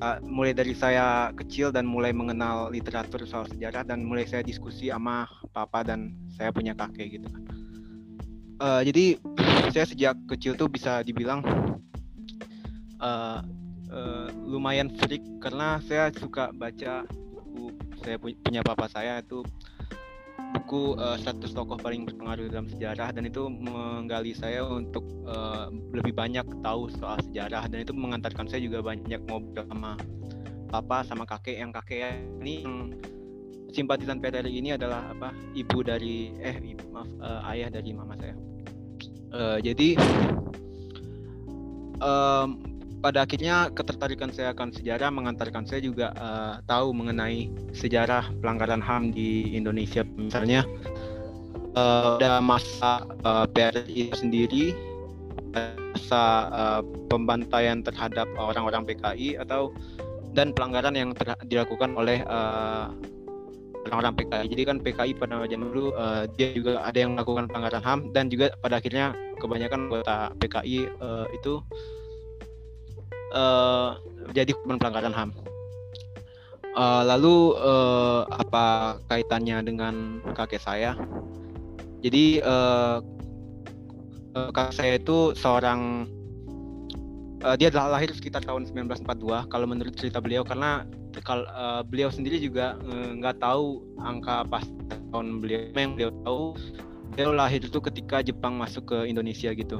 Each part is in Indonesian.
uh, mulai dari saya kecil dan mulai mengenal literatur soal sejarah dan mulai saya diskusi sama papa dan saya punya kakek gitu kan. Uh, jadi saya sejak kecil tuh bisa dibilang uh, uh, lumayan freak karena saya suka baca buku saya punya papa saya itu buku uh, eh, 100 tokoh paling berpengaruh dalam sejarah dan itu menggali saya untuk uh, lebih banyak tahu soal sejarah dan itu mengantarkan saya juga banyak ngobrol sama papa sama kakek yang kakek ini yang simpatisan PRRI ini adalah apa ibu dari eh ibu, maaf uh, ayah dari mama saya. Uh, jadi um, pada akhirnya ketertarikan saya akan sejarah mengantarkan saya juga uh, tahu mengenai sejarah pelanggaran HAM di Indonesia misalnya uh, masa uh, PRI sendiri masa uh, pembantaian terhadap orang-orang PKI atau dan pelanggaran yang dilakukan oleh uh, orang-orang PKI. Jadi kan PKI pada zaman dulu uh, dia juga ada yang melakukan pelanggaran HAM dan juga pada akhirnya kebanyakan anggota PKI uh, itu uh, jadi korban pelanggaran HAM. Uh, lalu uh, apa kaitannya dengan kakek saya? Jadi uh, kakek saya itu seorang uh, dia lahir sekitar tahun 1942 kalau menurut cerita beliau karena kalau uh, beliau sendiri juga nggak uh, tahu angka pas tahun beliau yang beliau tahu beliau lahir itu ketika Jepang masuk ke Indonesia gitu.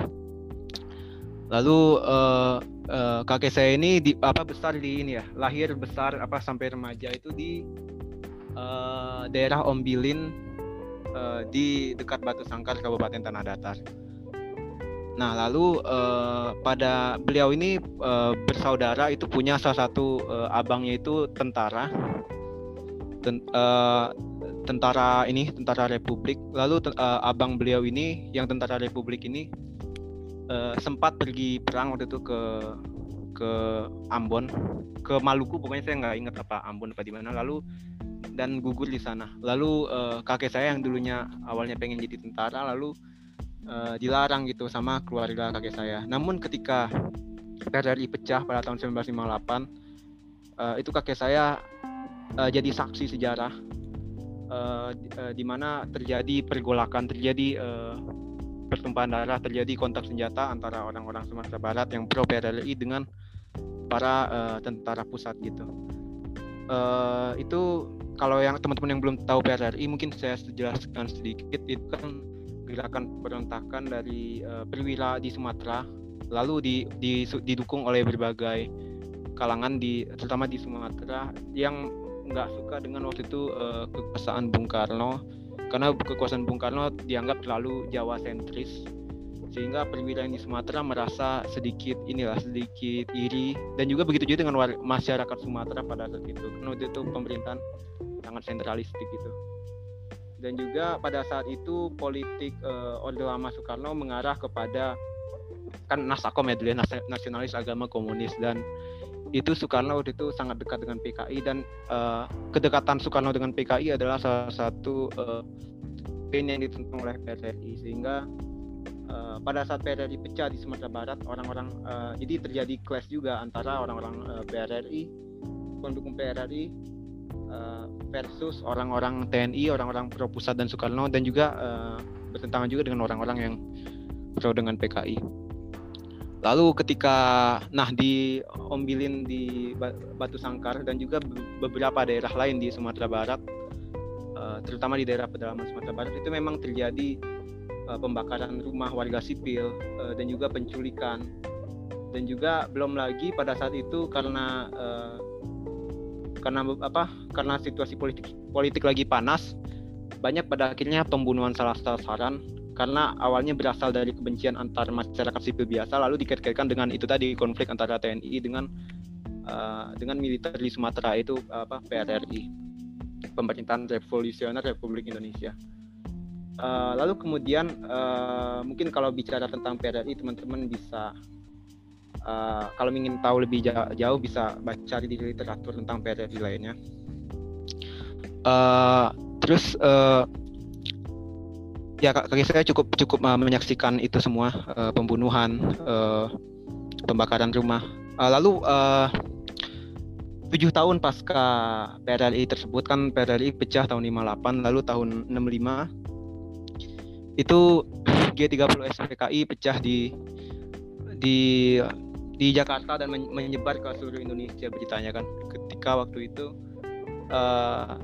Lalu uh, uh, kakek saya ini di apa besar di ini ya, lahir besar apa sampai remaja itu di uh, daerah Ombilin uh, di dekat Batu Sangkar Kabupaten Tanah Datar. Nah, lalu uh, pada beliau ini uh, bersaudara itu punya salah satu uh, abangnya itu tentara. Ten, uh, tentara ini tentara Republik. Lalu uh, abang beliau ini yang tentara Republik ini uh, sempat pergi perang waktu itu ke ke Ambon, ke Maluku pokoknya saya nggak ingat apa Ambon apa di mana. Lalu dan gugur di sana. Lalu uh, kakek saya yang dulunya awalnya pengen jadi tentara lalu uh, dilarang gitu sama keluarga kakek saya. Namun ketika PRRI pecah pada tahun 1958 uh, itu kakek saya uh, jadi saksi sejarah uh, uh, di mana terjadi pergolakan, terjadi uh, pertumpahan darah terjadi kontak senjata antara orang-orang Sumatera Barat yang pro PRRI dengan para uh, tentara pusat gitu. Uh, itu kalau yang teman-teman yang belum tahu PRRI mungkin saya jelaskan sedikit. Itu kan gerakan pemberontakan dari uh, perwira di Sumatera. Lalu di, di, didukung oleh berbagai kalangan di terutama di Sumatera yang nggak suka dengan waktu itu uh, kekuasaan Bung Karno karena kekuasaan Bung Karno dianggap terlalu Jawa sentris sehingga perwira di Sumatera merasa sedikit inilah sedikit iri. Dan juga begitu juga dengan masyarakat Sumatera pada saat itu. Karena itu pemerintahan sangat sentralistik gitu. Dan juga pada saat itu politik uh, Orde Lama Soekarno mengarah kepada kan Nasakom ya dulu ya nasionalis agama komunis. Dan itu Soekarno waktu itu sangat dekat dengan PKI dan uh, kedekatan Soekarno dengan PKI adalah salah satu uh, yang ditentukan oleh PSSI sehingga uh, pada saat PRRI pecah di Sumatera Barat orang-orang uh, jadi terjadi clash juga antara orang-orang uh, PRRI pendukung PRRI uh, versus orang-orang TNI orang-orang pro pusat dan Soekarno dan juga uh, bertentangan juga dengan orang-orang yang pro dengan PKI. Lalu ketika nah di Ombilin di Batu Sangkar dan juga beberapa daerah lain di Sumatera Barat, uh, terutama di daerah pedalaman Sumatera Barat itu memang terjadi uh, pembakaran rumah warga sipil uh, dan juga penculikan. Dan juga belum lagi pada saat itu karena karena apa karena situasi politik politik lagi panas banyak pada akhirnya pembunuhan salah sasaran karena awalnya berasal dari kebencian antar masyarakat sipil biasa lalu dikait-kaitkan dengan itu tadi konflik antara TNI dengan uh, dengan militer di Sumatera itu apa PRRI pemerintahan revolusioner Republik Indonesia. Uh, lalu kemudian uh, mungkin kalau bicara tentang PRRI teman-teman bisa uh, kalau ingin tahu lebih jauh, bisa baca di literatur tentang PRRI lainnya. Uh, terus uh, ya kaki saya cukup cukup uh, menyaksikan itu semua uh, pembunuhan uh, pembakaran rumah. Uh, lalu uh, tujuh tahun pasca PRRI tersebut kan PRRI pecah tahun 58 lalu tahun 65 itu G30 SPKI pecah di di di Jakarta dan menyebar ke seluruh Indonesia beritanya kan. Ketika waktu itu uh,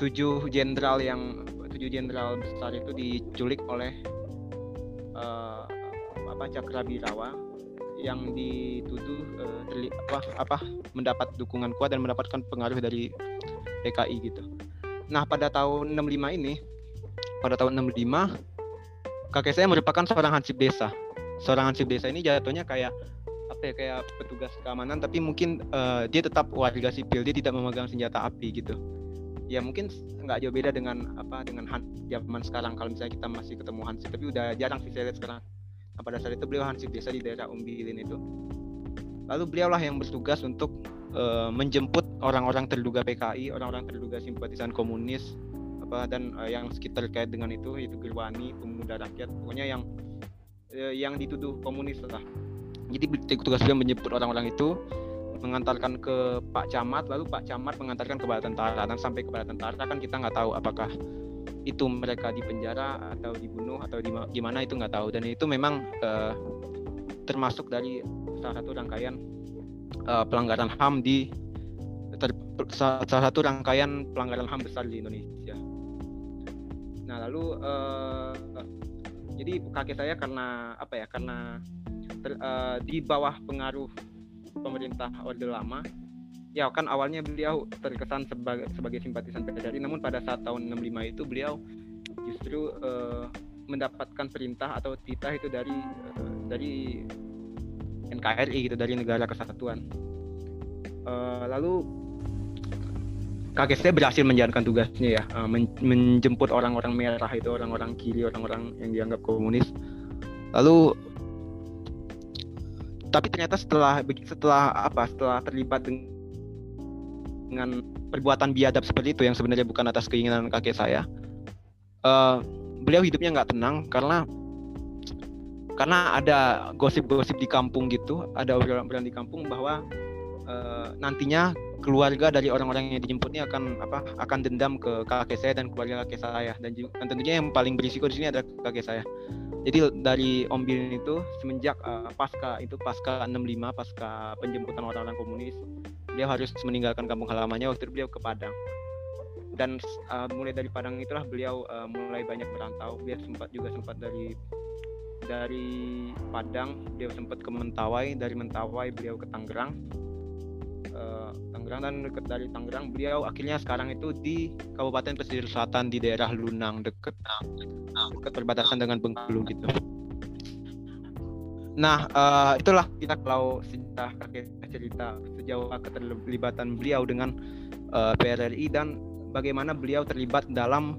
tujuh jenderal yang tujuh jenderal besar itu diculik oleh uh, apa Cakrabirawa yang dituduh uh, terli, apa apa mendapat dukungan kuat dan mendapatkan pengaruh dari PKI gitu. Nah, pada tahun 65 ini pada tahun 65 kakek saya merupakan seorang hansip desa. Seorang hansip desa ini jatuhnya kayak apa ya kayak petugas keamanan tapi mungkin uh, dia tetap warga sipil, dia tidak memegang senjata api gitu. Ya mungkin nggak jauh beda dengan apa dengan han, zaman sekarang kalau misalnya kita masih ketemu hansip tapi udah jarang sih saya lihat sekarang Nah, pada saat itu beliau hansip desa di daerah Umbilin itu. Lalu beliaulah yang bertugas untuk uh, menjemput orang-orang terduga PKI, orang-orang terduga simpatisan komunis, apa dan uh, yang sekitar terkait dengan itu, itu Gerwani, pemuda rakyat, pokoknya yang uh, yang dituduh komunis lah. Jadi tugas beliau menjemput orang-orang itu, mengantarkan ke Pak Camat, lalu Pak Camat mengantarkan ke tentara. Dan sampai ke tentara kan kita nggak tahu apakah itu mereka di penjara atau dibunuh atau gimana itu nggak tahu dan itu memang uh, termasuk dari salah satu rangkaian uh, pelanggaran HAM di ter, salah satu rangkaian pelanggaran HAM besar di Indonesia. Nah lalu uh, jadi kakek saya karena apa ya karena ter, uh, di bawah pengaruh pemerintah Orde Lama. Ya kan awalnya beliau terkesan sebagai sebagai simpatisan PKRI namun pada saat tahun 65 itu beliau justru uh, mendapatkan perintah atau titah itu dari uh, dari NKRI gitu dari negara kesatuan. Uh, lalu saya berhasil menjalankan tugasnya ya uh, men menjemput orang-orang merah itu orang-orang kiri orang-orang yang dianggap komunis. Lalu tapi ternyata setelah setelah apa setelah terlibat dengan perbuatan biadab seperti itu yang sebenarnya bukan atas keinginan kakek saya uh, beliau hidupnya nggak tenang karena karena ada gosip-gosip di kampung gitu ada obrolan-obrolan di kampung bahwa uh, nantinya keluarga dari orang-orang yang dijemputnya akan apa akan dendam ke kakek saya dan keluarga kakek saya. Dan, dan tentunya yang paling berisiko di sini adalah kakek saya jadi dari Om Bilin itu semenjak uh, pasca itu pasca 65 pasca penjemputan orang-orang komunis beliau harus meninggalkan kampung halamannya waktu itu beliau ke Padang. Dan uh, mulai dari Padang itulah beliau uh, mulai banyak merantau. Beliau sempat juga sempat dari dari Padang beliau sempat ke Mentawai. Dari Mentawai beliau ke Tangerang. Uh, Tangerang dan dekat dari Tangerang beliau akhirnya sekarang itu di Kabupaten Pesisir Selatan di daerah Lunang dekat dekat perbatasan dengan Bengkulu gitu Nah, uh, itulah kita kalau sejarah cerita sejauh keterlibatan beliau dengan uh, eh, PRRI dan bagaimana beliau terlibat dalam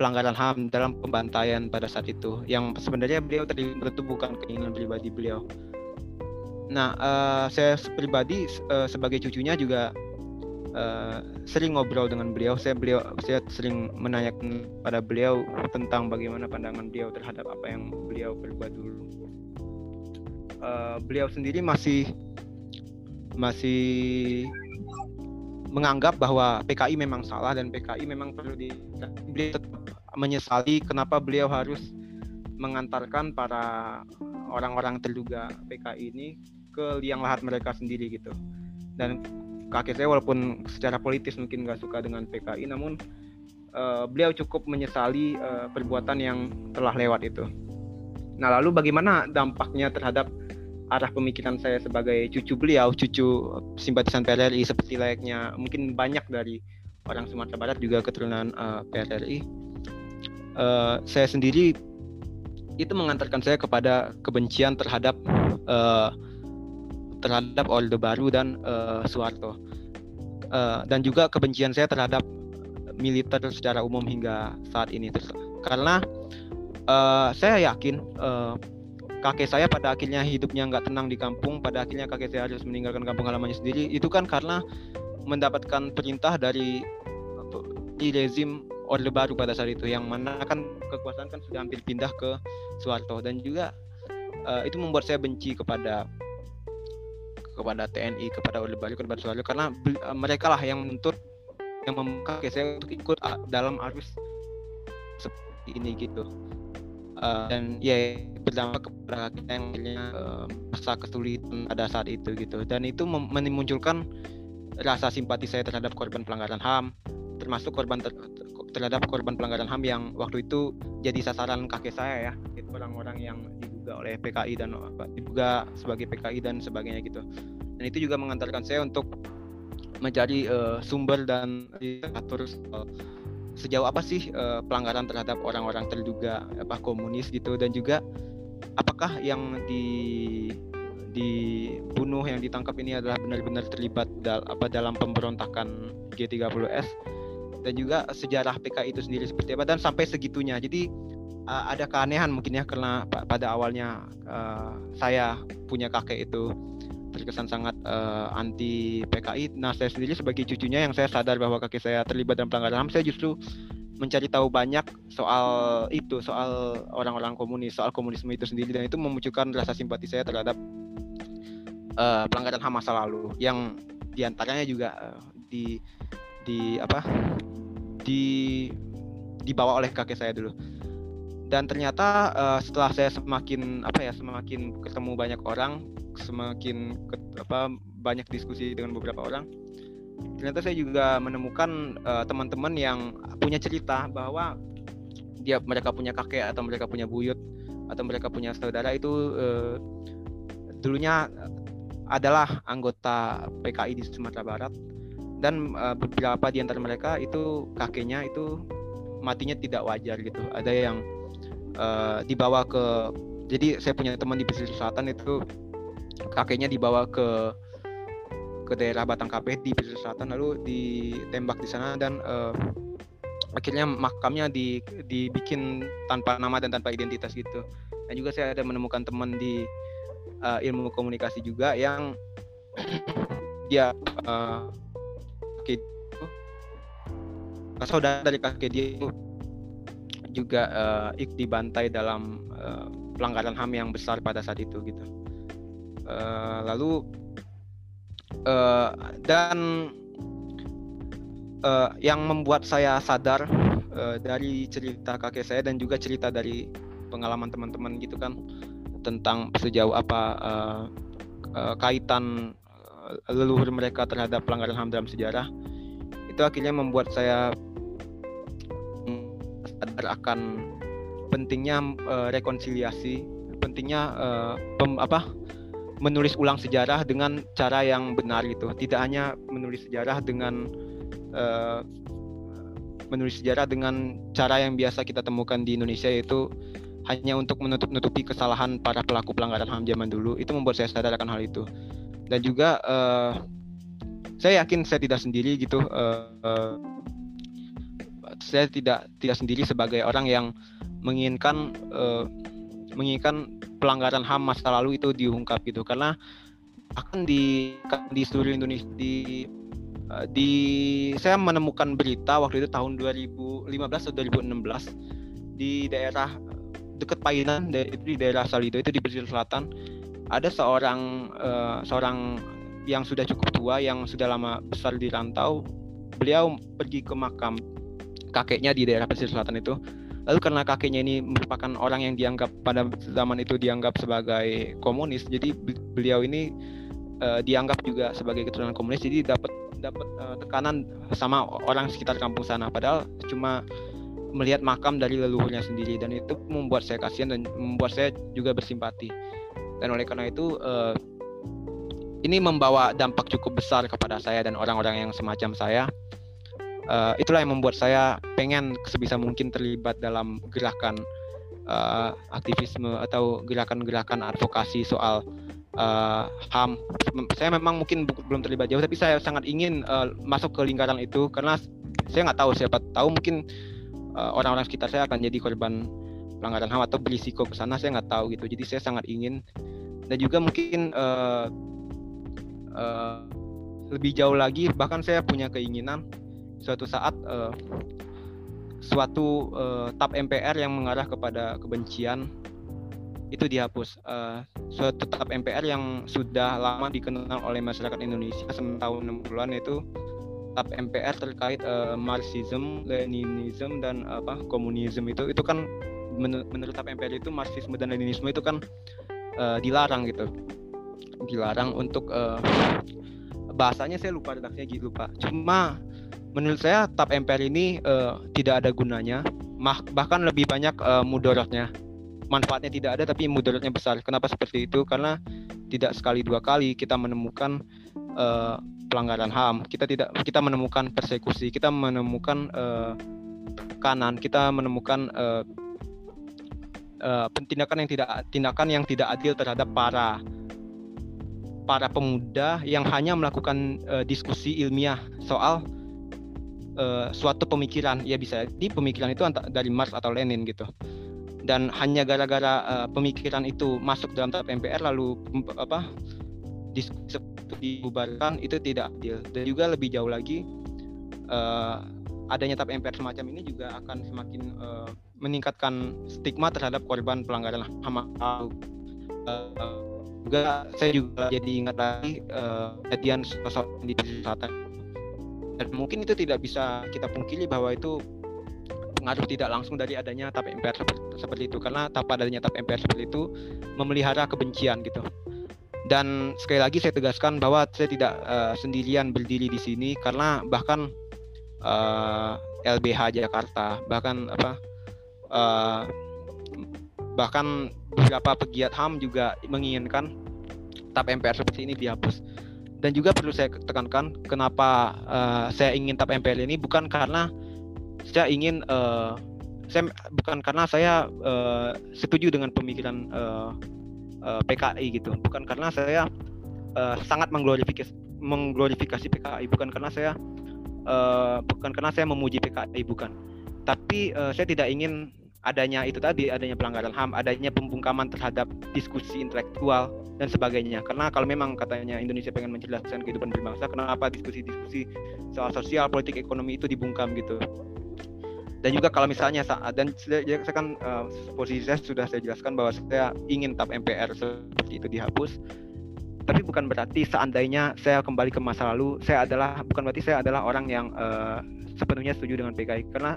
pelanggaran HAM dalam pembantaian pada saat itu. Yang sebenarnya beliau terlibat itu bukan keinginan pribadi beliau. Nah, uh, saya pribadi uh, sebagai cucunya juga uh, sering ngobrol dengan beliau. Saya beliau saya sering menanyakan pada beliau tentang bagaimana pandangan beliau terhadap apa yang beliau perbuat dulu uh, beliau sendiri masih masih menganggap bahwa PKI memang salah dan PKI memang perlu di beliau tetap menyesali kenapa beliau harus mengantarkan para orang-orang terduga PKI ini ke liang lahat mereka sendiri gitu dan kakek saya walaupun secara politis mungkin nggak suka dengan PKI namun uh, beliau cukup menyesali uh, perbuatan yang telah lewat itu nah lalu bagaimana dampaknya terhadap arah pemikiran saya sebagai cucu beliau, cucu simpatisan PRRI seperti layaknya mungkin banyak dari orang Sumatera Barat juga keturunan uh, eh, PRRI. Uh, saya sendiri itu mengantarkan saya kepada kebencian terhadap uh, terhadap Orde Baru dan uh, Soeharto. Uh, dan juga kebencian saya terhadap militer secara umum hingga saat ini. Karena uh, saya yakin uh, kakek saya pada akhirnya hidupnya nggak tenang di kampung, pada akhirnya kakek saya harus meninggalkan kampung halamannya sendiri, itu kan karena mendapatkan perintah dari di rezim Orde Baru pada saat itu, yang mana kan kekuasaan kan sudah hampir pindah ke Soeharto dan juga uh, itu membuat saya benci kepada kepada TNI kepada Orde Baru kepada Soeharto karena uh, mereka lah yang menuntut yang membuka saya untuk ikut uh, dalam arus seperti ini gitu. Uh, dan ya berdampak kepada kita yang uh, masa kesulitan pada saat itu gitu. Dan itu memunculkan rasa simpati saya terhadap korban pelanggaran HAM termasuk korban ter terhadap korban pelanggaran HAM yang waktu itu jadi sasaran kakek saya ya itu orang-orang yang diduga oleh PKI dan diduga sebagai PKI dan sebagainya gitu. Dan itu juga mengantarkan saya untuk mencari uh, sumber dan literatur uh, sejauh apa sih uh, pelanggaran terhadap orang-orang terduga apa komunis gitu. Dan juga apakah yang di dibunuh yang ditangkap ini adalah benar-benar terlibat dal apa dalam pemberontakan G30S dan juga sejarah PKI itu sendiri seperti apa dan sampai segitunya jadi uh, ada keanehan mungkin ya karena pada awalnya uh, saya punya kakek itu terkesan sangat uh, anti PKI. Nah, saya sendiri sebagai cucunya yang saya sadar bahwa kakek saya terlibat dalam pelanggaran HAM, saya justru mencari tahu banyak soal itu, soal orang-orang komunis, soal komunisme itu sendiri dan itu memunculkan rasa simpati saya terhadap uh, pelanggaran HAM masa lalu yang di antaranya juga uh, di di apa di dibawa oleh kakek saya dulu. Dan ternyata uh, setelah saya semakin apa ya semakin ketemu banyak orang semakin ke, apa banyak diskusi dengan beberapa orang ternyata saya juga menemukan uh, teman-teman yang punya cerita bahwa dia mereka punya kakek atau mereka punya buyut atau mereka punya saudara itu uh, dulunya adalah anggota PKI di Sumatera Barat dan uh, beberapa di antara mereka itu kakeknya itu matinya tidak wajar gitu. Ada yang uh, dibawa ke jadi saya punya teman di pesisir selatan itu kakeknya dibawa ke ke daerah Batang Kape di pesisir selatan lalu ditembak di sana dan uh, akhirnya makamnya di dibikin tanpa nama dan tanpa identitas gitu. Dan juga saya ada menemukan teman di uh, ilmu komunikasi juga yang dia uh, kakek saudara dari kakek dia itu juga uh, dibantai dalam uh, pelanggaran HAM yang besar pada saat itu gitu. Uh, lalu uh, dan uh, yang membuat saya sadar uh, dari cerita kakek saya dan juga cerita dari pengalaman teman-teman gitu kan tentang sejauh apa uh, uh, kaitan leluhur mereka terhadap pelanggaran HAM dalam sejarah itu akhirnya membuat saya sadar akan pentingnya uh, rekonsiliasi, pentingnya uh, pem, apa menulis ulang sejarah dengan cara yang benar gitu. Tidak hanya menulis sejarah dengan uh, menulis sejarah dengan cara yang biasa kita temukan di Indonesia yaitu hanya untuk menutup-nutupi kesalahan para pelaku pelanggaran HAM zaman dulu. Itu membuat saya sadar akan hal itu. Dan juga uh, saya yakin saya tidak sendiri gitu. Uh, uh, saya tidak tidak sendiri sebagai orang yang menginginkan uh, menginginkan pelanggaran HAM masa lalu itu diungkap gitu karena akan di di seluruh Indonesia di di saya menemukan berita waktu itu tahun 2015 atau 2016 di daerah dekat Painan itu di daerah Salido itu di pesisir selatan ada seorang uh, seorang yang sudah cukup tua yang sudah lama besar di rantau beliau pergi ke makam kakeknya di daerah pesisir selatan itu. Lalu karena kakeknya ini merupakan orang yang dianggap pada zaman itu dianggap sebagai komunis, jadi beliau ini uh, dianggap juga sebagai keturunan komunis, jadi dapat dapat uh, tekanan sama orang sekitar kampung sana. Padahal cuma melihat makam dari leluhurnya sendiri dan itu membuat saya kasihan dan membuat saya juga bersimpati. Dan oleh karena itu uh, ini membawa dampak cukup besar kepada saya dan orang-orang yang semacam saya uh, itulah yang membuat saya pengen sebisa mungkin terlibat dalam gerakan uh, aktivisme atau gerakan-gerakan advokasi soal uh, HAM. Saya memang mungkin belum terlibat jauh, tapi saya sangat ingin uh, masuk ke lingkaran itu karena saya nggak tahu siapa tahu mungkin orang-orang uh, sekitar saya akan jadi korban pelanggaran HAM atau berisiko ke sana saya nggak tahu gitu. Jadi saya sangat ingin dan juga mungkin uh, uh, lebih jauh lagi bahkan saya punya keinginan suatu saat uh, suatu uh, tap MPR yang mengarah kepada kebencian itu dihapus. Uh, suatu tap MPR yang sudah lama dikenal oleh masyarakat Indonesia tahun 60-an itu tap MPR terkait uh, Marxism, Leninism dan apa komunisme itu itu kan menur menurut tap MPR itu Marxisme dan Leninisme itu kan uh, dilarang gitu. Dilarang untuk uh, bahasanya saya lupa redaksinya gitu Pak. Cuma menurut saya tap MPR ini uh, tidak ada gunanya, bahkan lebih banyak uh, mudorotnya. Manfaatnya tidak ada tapi mudorotnya besar. Kenapa seperti itu? Karena tidak sekali dua kali kita menemukan uh, pelanggaran HAM. Kita tidak kita menemukan persekusi, kita menemukan uh, kanan, kita menemukan uh, uh, tindakan yang tidak tindakan yang tidak adil terhadap para para pemuda yang hanya melakukan uh, diskusi ilmiah soal uh, suatu pemikiran. Ya bisa di pemikiran itu dari Marx atau Lenin gitu. Dan hanya gara-gara uh, pemikiran itu masuk dalam tahap MPR lalu apa diskusi dibubarkan itu tidak adil. Dan juga lebih jauh lagi uh, adanya tahap MPR semacam ini juga akan semakin uh, meningkatkan stigma terhadap korban pelanggaran HAM uh, juga saya juga jadi ingat lagi kejadian uh, sosok di selatan. Dan mungkin itu tidak bisa kita pungkiri bahwa itu pengaruh tidak langsung dari adanya tap MPR seperti, itu. Karena tanpa adanya tap MPR seperti itu memelihara kebencian gitu. Dan sekali lagi saya tegaskan bahwa saya tidak uh, sendirian berdiri di sini karena bahkan uh, eh, LBH Jakarta bahkan apa uh, bahkan beberapa pegiat HAM juga menginginkan tap MPR seperti ini dihapus. Dan juga perlu saya tekankan kenapa uh, saya ingin tap MPL ini bukan karena saya ingin uh, saya bukan karena saya uh, setuju dengan pemikiran uh, uh, PKI gitu. Bukan karena saya uh, sangat mengglorifikasi mengglorifikasi PKI bukan karena saya uh, bukan karena saya memuji PKI bukan tapi uh, saya tidak ingin adanya itu tadi adanya pelanggaran HAM, adanya pembungkaman terhadap diskusi intelektual dan sebagainya. Karena kalau memang katanya Indonesia pengen menjelaskan kehidupan berbangsa, kenapa diskusi-diskusi soal sosial, politik, ekonomi itu dibungkam gitu. Dan juga kalau misalnya saat dan saya kan uh, posisi saya sudah saya jelaskan bahwa saya ingin tap MPR seperti itu dihapus. Tapi bukan berarti seandainya saya kembali ke masa lalu, saya adalah bukan berarti saya adalah orang yang uh, sepenuhnya setuju dengan PKI karena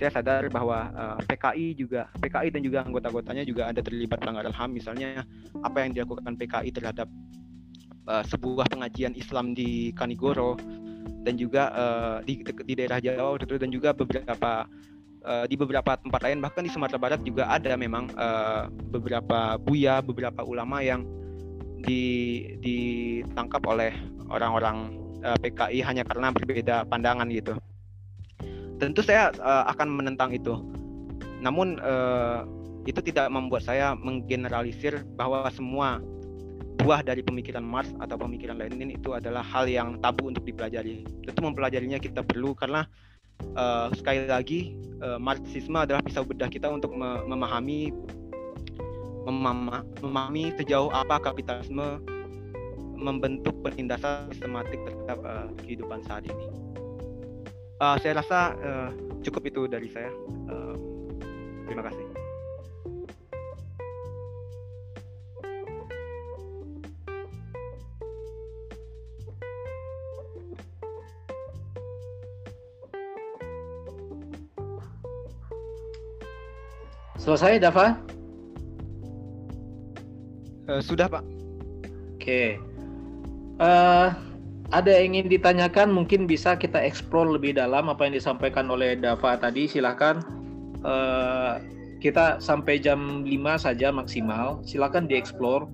saya sadar bahwa uh, eh, PKI juga PKI dan juga anggota-anggotanya juga ada terlibat pelanggaran HAM. Misalnya apa yang dilakukan PKI terhadap uh, sebuah pengajian Islam di Kanigoro dan juga uh, di, di daerah Jawa dan juga beberapa uh, di beberapa tempat lain. Bahkan di Sumatera Barat juga ada memang uh, beberapa buya beberapa ulama yang di, ditangkap oleh orang-orang PKI hanya karena berbeda pandangan gitu tentu saya uh, akan menentang itu. Namun uh, itu tidak membuat saya menggeneralisir bahwa semua buah dari pemikiran Marx atau pemikiran Lenin itu adalah hal yang tabu untuk dipelajari. Tentu mempelajarinya kita perlu karena uh, sekali lagi uh, Marxisme adalah pisau bedah kita untuk memahami memama, memahami sejauh apa kapitalisme membentuk penindasan sistematik terhadap uh, kehidupan saat ini uh, saya rasa uh, cukup itu dari saya. Uh, terima kasih. Selesai, Dava? Uh, sudah, Pak. Oke. Okay. Uh, ada yang ingin ditanyakan mungkin bisa kita eksplor lebih dalam apa yang disampaikan oleh Dava tadi. Silahkan uh, kita sampai jam 5 saja maksimal. Silahkan dieksplor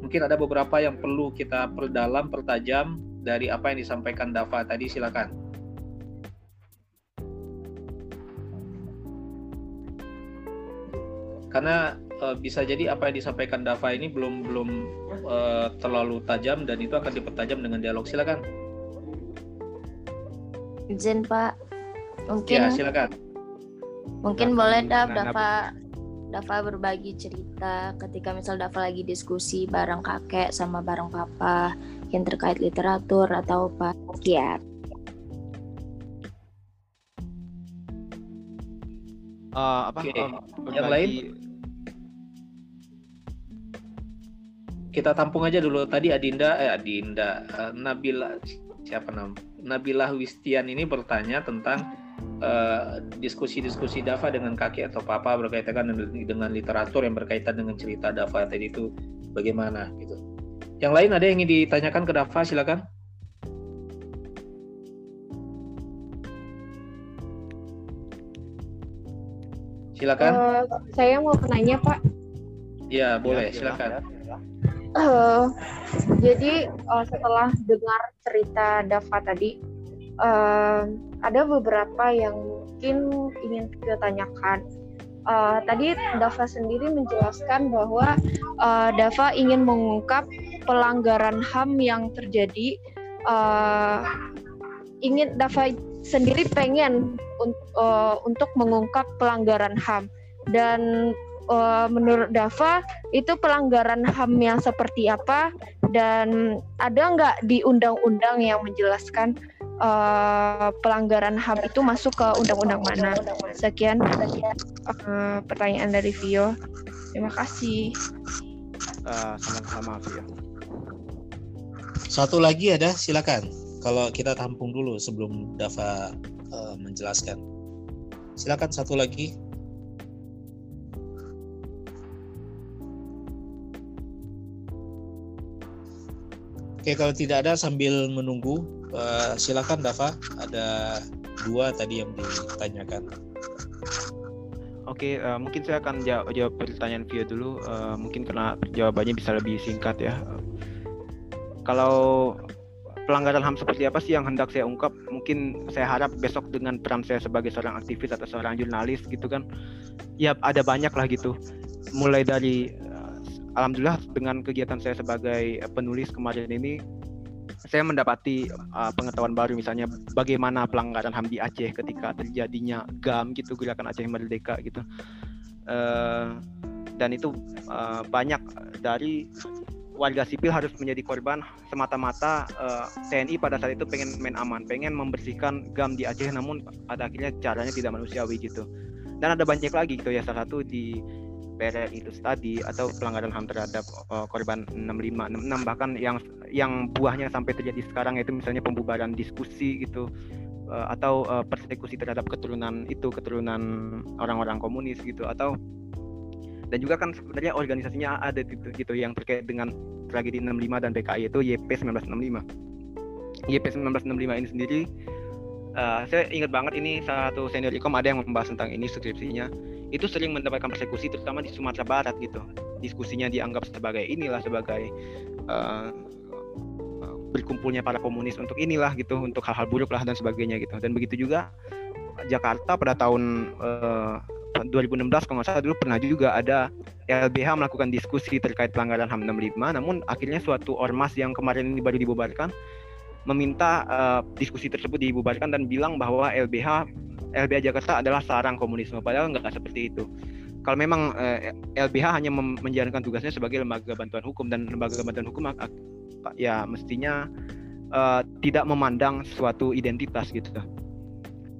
mungkin ada beberapa yang perlu kita perdalam pertajam dari apa yang disampaikan Dava tadi. Silakan. Karena uh, bisa jadi apa yang disampaikan Dava ini belum belum uh, terlalu tajam dan itu akan dipertajam dengan dialog silakan. Izin Pak, mungkin. Ya silakan. Mungkin nah, boleh Dav, Dava Dava berbagi cerita ketika misal Dava lagi diskusi bareng kakek sama bareng papa yang terkait literatur atau apa ya. Uh, apa okay. um, yang lain kita tampung aja dulu tadi Adinda eh Adinda uh, Nabila siapa nam Nabila Wistian ini bertanya tentang diskusi-diskusi uh, Dava dengan kakek atau papa berkaitan dengan, dengan literatur yang berkaitan dengan cerita Dava tadi itu bagaimana gitu. Yang lain ada yang ingin ditanyakan ke Dava silakan. Silakan. Uh, saya mau menanya Pak. Ya boleh silakan. Uh, jadi uh, setelah dengar cerita Dava tadi, uh, ada beberapa yang mungkin ingin kita tanyakan. Uh, tadi Dava sendiri menjelaskan bahwa uh, Dava ingin mengungkap pelanggaran HAM yang terjadi. Uh, ingin Dava sendiri pengen un, uh, untuk mengungkap pelanggaran HAM dan uh, menurut Dava itu pelanggaran HAM yang seperti apa dan ada nggak di undang-undang yang menjelaskan uh, pelanggaran HAM itu masuk ke undang-undang mana? Sekian, uh, pertanyaan dari Vio. Terima kasih. Uh, sama-sama Vio. Satu lagi ada, silakan. Kalau kita tampung dulu sebelum Dava uh, menjelaskan. Silakan satu lagi. Oke, kalau tidak ada sambil menunggu, uh, silakan Dava. Ada dua tadi yang ditanyakan. Oke, uh, mungkin saya akan jawab, jawab pertanyaan Via dulu. Uh, mungkin karena jawabannya bisa lebih singkat ya. Kalau pelanggaran HAM seperti apa sih yang hendak saya ungkap? Mungkin saya harap besok dengan peran saya sebagai seorang aktivis atau seorang jurnalis gitu kan, ya ada banyak lah gitu. Mulai dari alhamdulillah dengan kegiatan saya sebagai penulis kemarin ini saya mendapati uh, pengetahuan baru misalnya bagaimana pelanggaran HAM di Aceh ketika terjadinya GAM gitu gerakan Aceh Merdeka gitu. Uh, dan itu uh, banyak dari warga sipil harus menjadi korban semata-mata uh, eh, TNI pada saat itu pengen main aman, pengen membersihkan GAM di Aceh namun pada akhirnya caranya tidak manusiawi gitu. Dan ada banyak lagi gitu ya salah satu di PRR itu tadi atau pelanggaran HAM terhadap uh, korban 65 66 bahkan yang yang buahnya sampai terjadi sekarang yaitu misalnya pembubaran diskusi gitu uh, atau uh, persekusi terhadap keturunan itu keturunan orang-orang komunis gitu atau dan juga kan sebenarnya organisasinya ada gitu, gitu yang terkait dengan tragedi 65 dan PKI itu YP 1965 YP 1965 ini sendiri uh, saya ingat banget ini salah satu senior ikom ada yang membahas tentang ini skripsinya. Itu sering mendapatkan persekusi terutama di Sumatera Barat gitu. Diskusinya dianggap sebagai inilah sebagai uh, berkumpulnya para komunis untuk inilah gitu untuk hal-hal buruk lah dan sebagainya gitu. Dan begitu juga Jakarta pada tahun uh, 2016 kalau nggak salah dulu pernah juga ada LBH melakukan diskusi terkait pelanggaran HAM 65 namun akhirnya suatu ormas yang kemarin ini baru dibubarkan meminta uh, diskusi tersebut dibubarkan dan bilang bahwa LBH LBH Jakarta adalah sarang komunisme padahal nggak seperti itu kalau memang uh, eh, LBH hanya menjalankan tugasnya sebagai lembaga bantuan hukum dan lembaga bantuan hukum ya mestinya uh, tidak memandang suatu identitas gitu.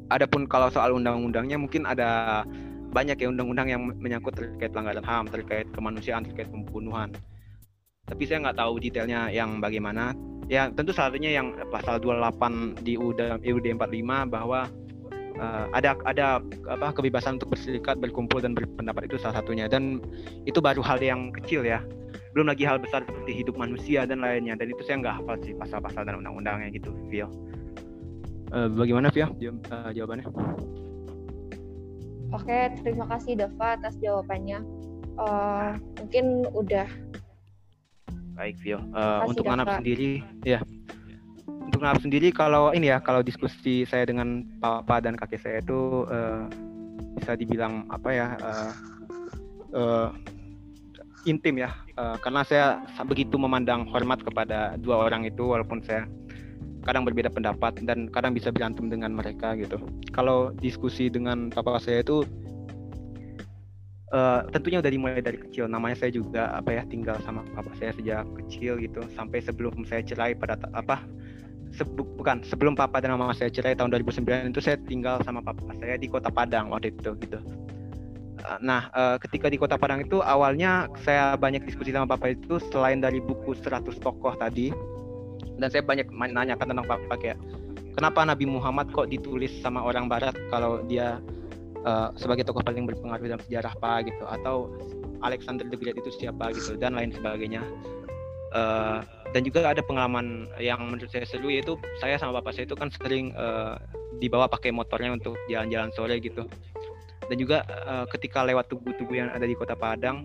Adapun kalau soal undang-undangnya mungkin ada banyak ya undang-undang yang menyangkut terkait pelanggaran HAM, terkait kemanusiaan, terkait pembunuhan. Tapi saya nggak tahu detailnya yang bagaimana. Ya tentu salah satunya yang pasal 28 di UUD, UUD 45 bahwa uh, ada ada apa kebebasan untuk berserikat, berkumpul dan berpendapat itu salah satunya dan itu baru hal yang kecil ya. Belum lagi hal besar seperti hidup manusia dan lainnya dan itu saya nggak hafal sih pasal-pasal dan undang-undangnya gitu, Vio. Uh, bagaimana Vio jawabannya? Oke, terima kasih Dava atas jawabannya. Uh, mungkin udah. Baik, Vio. Uh, untuk Nanap sendiri, ya. Untuk Nanap sendiri, kalau ini ya, kalau diskusi saya dengan papa dan kakek saya itu uh, bisa dibilang apa ya, uh, uh, intim ya, uh, karena saya begitu memandang hormat kepada dua orang itu, walaupun saya kadang berbeda pendapat dan kadang bisa berantem dengan mereka gitu. Kalau diskusi dengan papa saya itu uh, tentunya udah dimulai dari kecil. Namanya saya juga apa ya tinggal sama papa saya sejak kecil gitu sampai sebelum saya cerai pada apa sebu, bukan sebelum papa dan mama saya cerai tahun 2009 itu saya tinggal sama papa saya di kota Padang waktu itu gitu. nah uh, ketika di Kota Padang itu awalnya saya banyak diskusi sama Papa itu selain dari buku 100 tokoh tadi dan saya banyak menanyakan tentang Papa kayak kenapa Nabi Muhammad kok ditulis sama orang Barat kalau dia uh, sebagai tokoh paling berpengaruh dalam sejarah apa gitu atau Alexander the Great itu siapa gitu dan lain sebagainya. Uh, dan juga ada pengalaman yang menurut saya seru yaitu saya sama bapak saya itu kan sering uh, dibawa pakai motornya untuk jalan-jalan sore gitu. Dan juga uh, ketika lewat tugu-tugu yang ada di kota Padang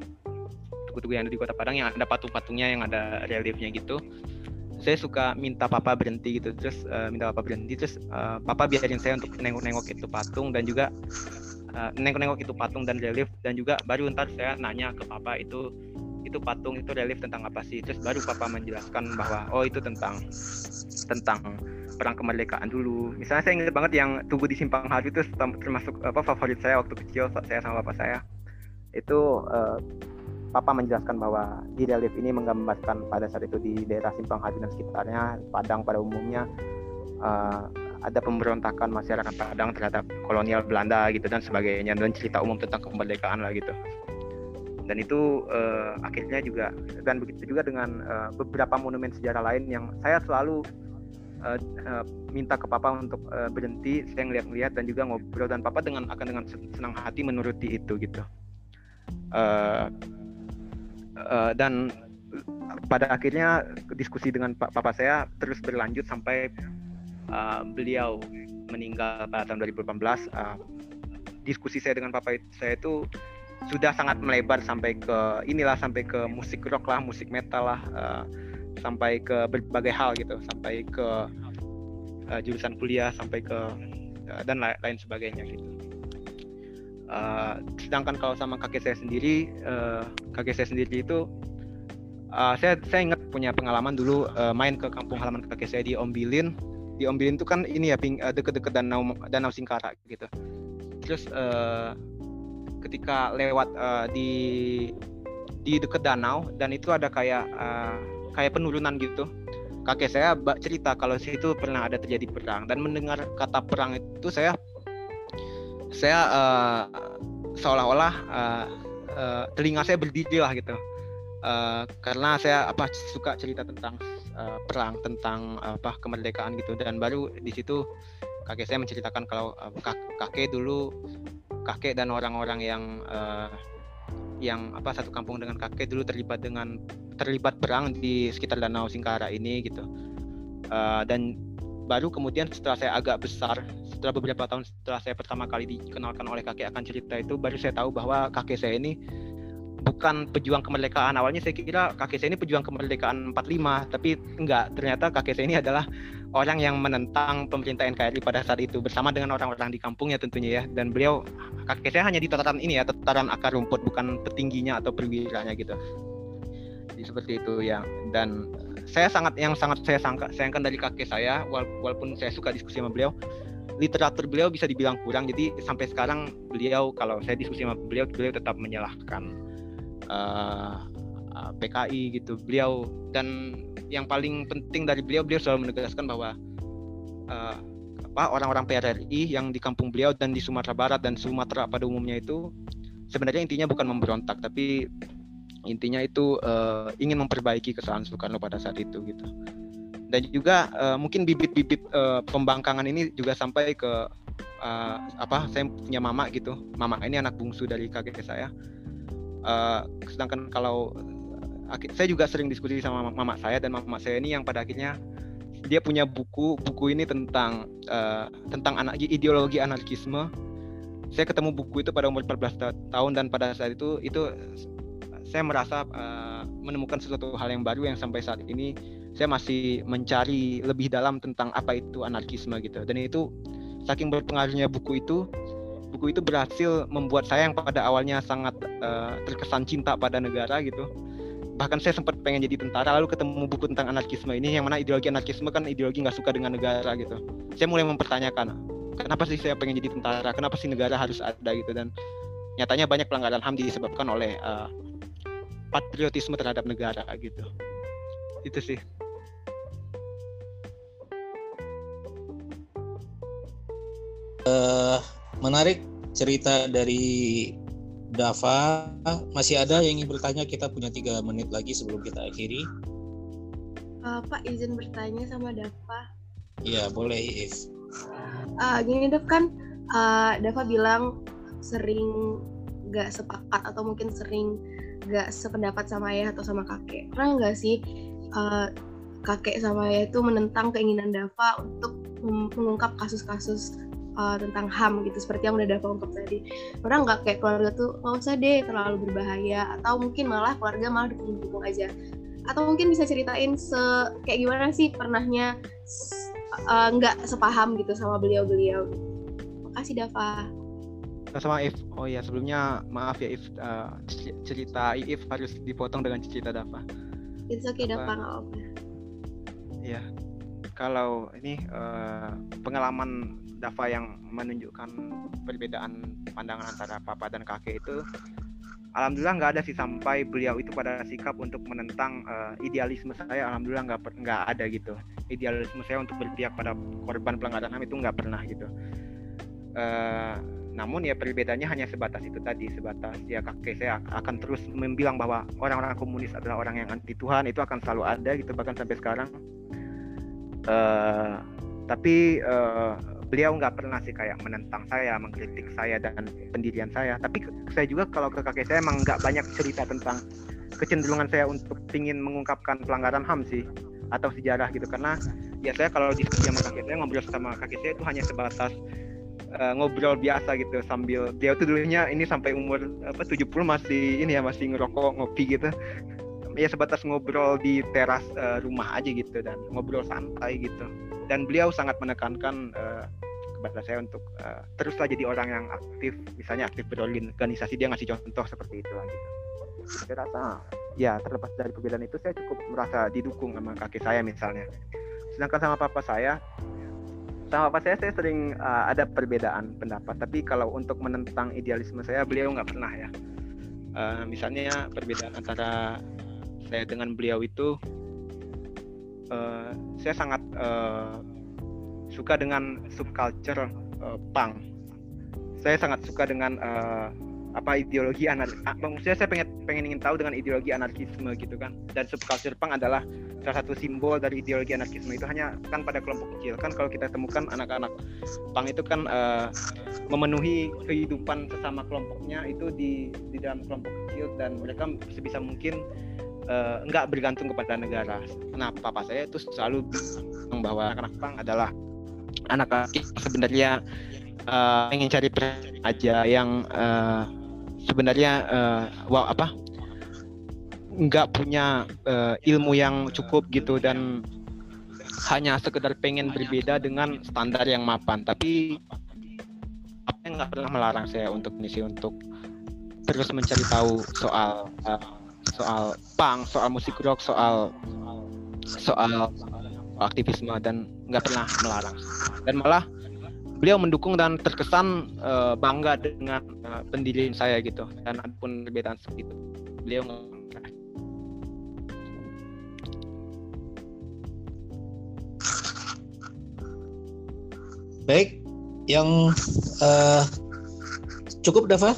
tugu-tugu yang ada di kota Padang yang ada patung-patungnya yang ada reliefnya gitu saya suka minta papa berhenti gitu. Terus uh, minta papa berhenti terus uh, papa biarin saya untuk nengok-nengok itu patung dan juga uh, nengok-nengok itu patung dan relief dan juga baru ntar saya nanya ke papa itu itu patung itu relief tentang apa sih? Terus baru papa menjelaskan bahwa oh itu tentang tentang perang kemerdekaan dulu. Misalnya saya ingat banget yang tugu di simpang harju itu termasuk apa favorit saya waktu kecil saya sama bapak saya. Itu uh, papa menjelaskan bahwa di relief ini menggambarkan pada saat itu di daerah simpang harju dan sekitarnya Padang pada umumnya uh, ada pemberontakan masyarakat Padang terhadap kolonial Belanda gitu dan sebagainya dan cerita umum tentang kemerdekaan lah gitu. Dan itu uh, akhirnya juga dan begitu juga dengan uh, beberapa monumen sejarah lain yang saya selalu uh, uh, minta ke papa untuk uh, berhenti saya ngeliat-ngeliat dan juga ngobrol dan papa dengan akan dengan senang hati menuruti itu gitu. Uh, uh, dan pada akhirnya diskusi dengan papa saya terus berlanjut sampai uh, beliau meninggal pada tahun 2018 uh, diskusi saya dengan papa saya itu sudah sangat melebar sampai ke inilah sampai ke musik rock lah musik metal lah uh, sampai ke berbagai hal gitu. Sampai ke uh, jurusan kuliah sampai ke uh, dan la lain sebagainya gitu. Uh, sedangkan kalau sama kakek saya sendiri uh, kakek saya sendiri itu uh, saya saya ingat punya pengalaman dulu uh, main ke kampung halaman kakek saya di Ombilin di Ombilin itu kan ini ya uh, deket-deket danau danau Singkara gitu. Terus uh, ketika lewat uh, di di dekat danau dan itu ada kayak uh, kayak penurunan gitu. Kakek saya cerita kalau situ pernah ada terjadi perang dan mendengar kata perang itu saya saya uh, seolah-olah uh, uh, telinga saya berdiri lah gitu. Uh, karena saya apa suka cerita tentang uh, perang tentang apa kemerdekaan gitu. Dan baru di situ kakek saya menceritakan kalau uh, kakek dulu kakek dan orang-orang yang uh, yang apa satu kampung dengan kakek dulu terlibat dengan terlibat perang di sekitar Danau Singkara ini gitu. Uh, dan baru kemudian setelah saya agak besar setelah beberapa tahun setelah saya pertama kali dikenalkan oleh kakek akan cerita itu baru saya tahu bahwa kakek saya ini bukan pejuang kemerdekaan. Awalnya saya kira kakek saya ini pejuang kemerdekaan 45 tapi enggak. Ternyata kakek saya ini adalah orang yang menentang pemerintah NKRI pada saat itu bersama dengan orang-orang di kampungnya tentunya ya. Dan beliau kakek saya hanya di tataran ini ya tataran akar rumput bukan petingginya atau perwiranya gitu. Jadi seperti itu ya. Dan saya sangat yang sangat saya sangka sayangkan dari kakek saya walaupun saya suka diskusi sama beliau literatur beliau bisa dibilang kurang. Jadi sampai sekarang beliau kalau saya diskusi sama beliau beliau tetap menyalahkan uh, uh, PKI gitu beliau. Dan yang paling penting dari beliau beliau selalu menegaskan bahwa uh, apa orang-orang PRRI yang di kampung beliau dan di Sumatera Barat dan Sumatera pada umumnya itu sebenarnya intinya bukan memberontak tapi intinya itu uh, ingin memperbaiki kesalahan Soekarno pada saat itu gitu. Dan juga uh, mungkin bibit-bibit uh, pembangkangan ini juga sampai ke uh, apa saya punya mama gitu. Mama ini anak bungsu dari kakek saya uh, sedangkan kalau saya juga sering diskusi sama mama saya dan mama saya ini yang pada akhirnya dia punya buku buku ini tentang uh, tentang anak ideologi anarkisme. Saya ketemu buku itu pada umur 14 tahun dan pada saat itu itu saya merasa uh, menemukan sesuatu hal yang baru yang sampai saat ini saya masih mencari lebih dalam tentang apa itu anarkisme gitu. Dan itu saking berpengaruhnya buku itu buku itu berhasil membuat saya yang pada awalnya sangat uh, terkesan cinta pada negara gitu. Bahkan saya sempat pengen jadi tentara lalu ketemu buku tentang anarkisme ini yang mana ideologi anarkisme kan ideologi nggak suka dengan negara gitu. Saya mulai mempertanyakan kenapa sih saya pengen jadi tentara? Kenapa sih negara harus ada gitu? Dan nyatanya banyak pelanggaran ham disebabkan oleh uh, patriotisme terhadap negara gitu. Itu sih menarik cerita dari Dava, masih ada yang ingin bertanya? Kita punya tiga menit lagi sebelum kita akhiri. Uh, Pak, izin bertanya sama Dava. Iya, boleh, If. Uh, gini, Dev, kan uh, Dava bilang sering gak sepakat atau mungkin sering gak sependapat sama ayah atau sama kakek. Pernah nggak sih uh, kakek sama ayah itu menentang keinginan Dava untuk mengungkap kasus-kasus uh, tentang HAM gitu seperti yang udah Dava ungkap tadi. Orang nggak kayak keluarga tuh nggak usah deh terlalu berbahaya atau mungkin malah keluarga malah dukung-dukung aja. Atau mungkin bisa ceritain se kayak gimana sih pernahnya uh, nggak uh, sepaham gitu sama beliau-beliau? Makasih Dava. Sama If. Oh ya sebelumnya maaf ya If uh, cerita If harus dipotong dengan cerita Dava. It's okay Dava nggak apa ya kalau ini uh, pengalaman Dava yang menunjukkan perbedaan pandangan antara papa dan kakek itu alhamdulillah nggak ada sih sampai beliau itu pada sikap untuk menentang uh, idealisme saya alhamdulillah nggak nggak ada gitu. Idealisme saya untuk berpihak pada korban pelanggaran ham itu nggak pernah gitu. Uh, namun ya perbedaannya hanya sebatas itu tadi sebatas ya kakek saya akan terus membilang bahwa orang-orang komunis adalah orang yang anti Tuhan itu akan selalu ada gitu bahkan sampai sekarang. Uh, tapi uh, beliau nggak pernah sih kayak menentang saya, mengkritik saya dan pendirian saya. Tapi saya juga kalau ke kakek saya emang nggak banyak cerita tentang kecenderungan saya untuk ingin mengungkapkan pelanggaran HAM sih atau sejarah gitu. Karena ya saya kalau diskusi sama kakek saya ngobrol sama kakek saya itu hanya sebatas uh, ngobrol biasa gitu. Sambil dia tuh dulunya ini sampai umur apa 70 masih ini ya masih ngerokok ngopi gitu. Ya sebatas ngobrol di teras uh, rumah aja gitu dan ngobrol santai gitu dan beliau sangat menekankan uh, kepada saya untuk uh, teruslah jadi orang yang aktif misalnya aktif berorganisasi dia ngasih contoh seperti itu gitu. Saya rasa ya terlepas dari perbedaan itu saya cukup merasa didukung sama kakek saya misalnya. Sedangkan sama papa saya sama papa saya saya sering uh, ada perbedaan pendapat. Tapi kalau untuk menentang idealisme saya beliau nggak pernah ya. Uh, misalnya perbedaan antara saya dengan beliau itu uh, saya sangat uh, suka dengan subculture uh, punk. Saya sangat suka dengan uh, apa ideologi anarkis. Maksudnya saya pengen pengen ingin tahu dengan ideologi anarkisme gitu kan. Dan subculture punk adalah salah satu simbol dari ideologi anarkisme itu hanya kan pada kelompok kecil kan kalau kita temukan anak-anak punk itu kan uh, memenuhi kehidupan sesama kelompoknya itu di di dalam kelompok kecil dan mereka sebisa mungkin uh, nggak bergantung kepada negara. Nah, papa saya itu selalu bahwa anak-anak punk adalah anak anak sebenarnya uh, ingin cari aja yang uh, sebenarnya uh, wow apa nggak punya uh, ilmu yang cukup gitu dan hanya sekedar pengen berbeda dengan standar yang mapan tapi apa yang nggak pernah melarang saya untuk misi untuk terus mencari tahu soal uh, soal punk soal musik rock soal soal aktivisme dan nggak pernah melarang. Dan malah beliau mendukung dan terkesan uh, bangga dengan uh, pendirian saya gitu. Dan pun perbedaan seperti itu beliau baik yang uh, cukup Dava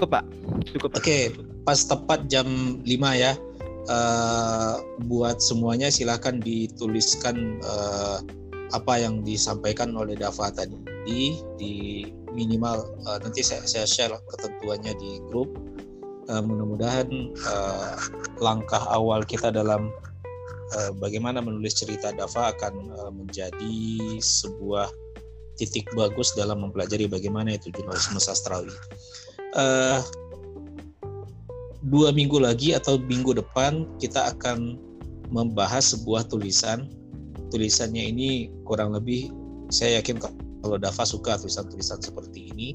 cukup pak cukup oke okay. pas tepat jam 5 ya uh, buat semuanya silahkan dituliskan uh, apa yang disampaikan oleh Dava tadi di minimal uh, nanti saya, saya share ketentuannya di grup uh, mudah-mudahan uh, langkah awal kita dalam uh, bagaimana menulis cerita Dava akan uh, menjadi sebuah titik bagus dalam mempelajari bagaimana itu jurnalisme sastrawi. Uh, dua minggu lagi atau minggu depan kita akan membahas sebuah tulisan. Tulisannya ini kurang lebih saya yakin kalau Dava suka tulisan-tulisan seperti ini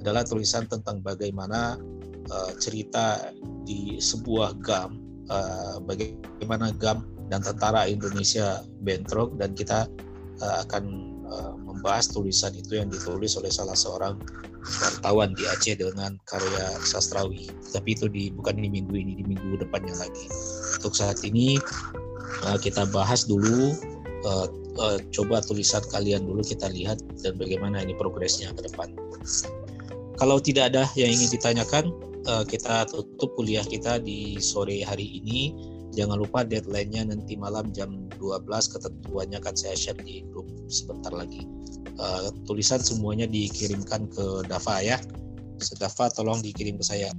adalah tulisan tentang bagaimana uh, cerita di sebuah GAM, uh, bagaimana GAM dan tentara Indonesia bentrok dan kita uh, akan uh, membahas tulisan itu yang ditulis oleh salah seorang wartawan di Aceh dengan karya sastrawi. Tapi itu di bukan di minggu ini, di minggu depannya lagi. Untuk saat ini uh, kita bahas dulu uh, uh, coba tulisan kalian dulu kita lihat dan bagaimana ini progresnya ke depan. kalau tidak ada yang ingin ditanyakan, kita tutup kuliah kita di sore hari ini. Jangan lupa deadline-nya nanti malam jam 12 ketentuannya akan saya share di grup sebentar lagi. Uh, tulisan semuanya dikirimkan ke Dava ya. Sedafa tolong dikirim ke saya.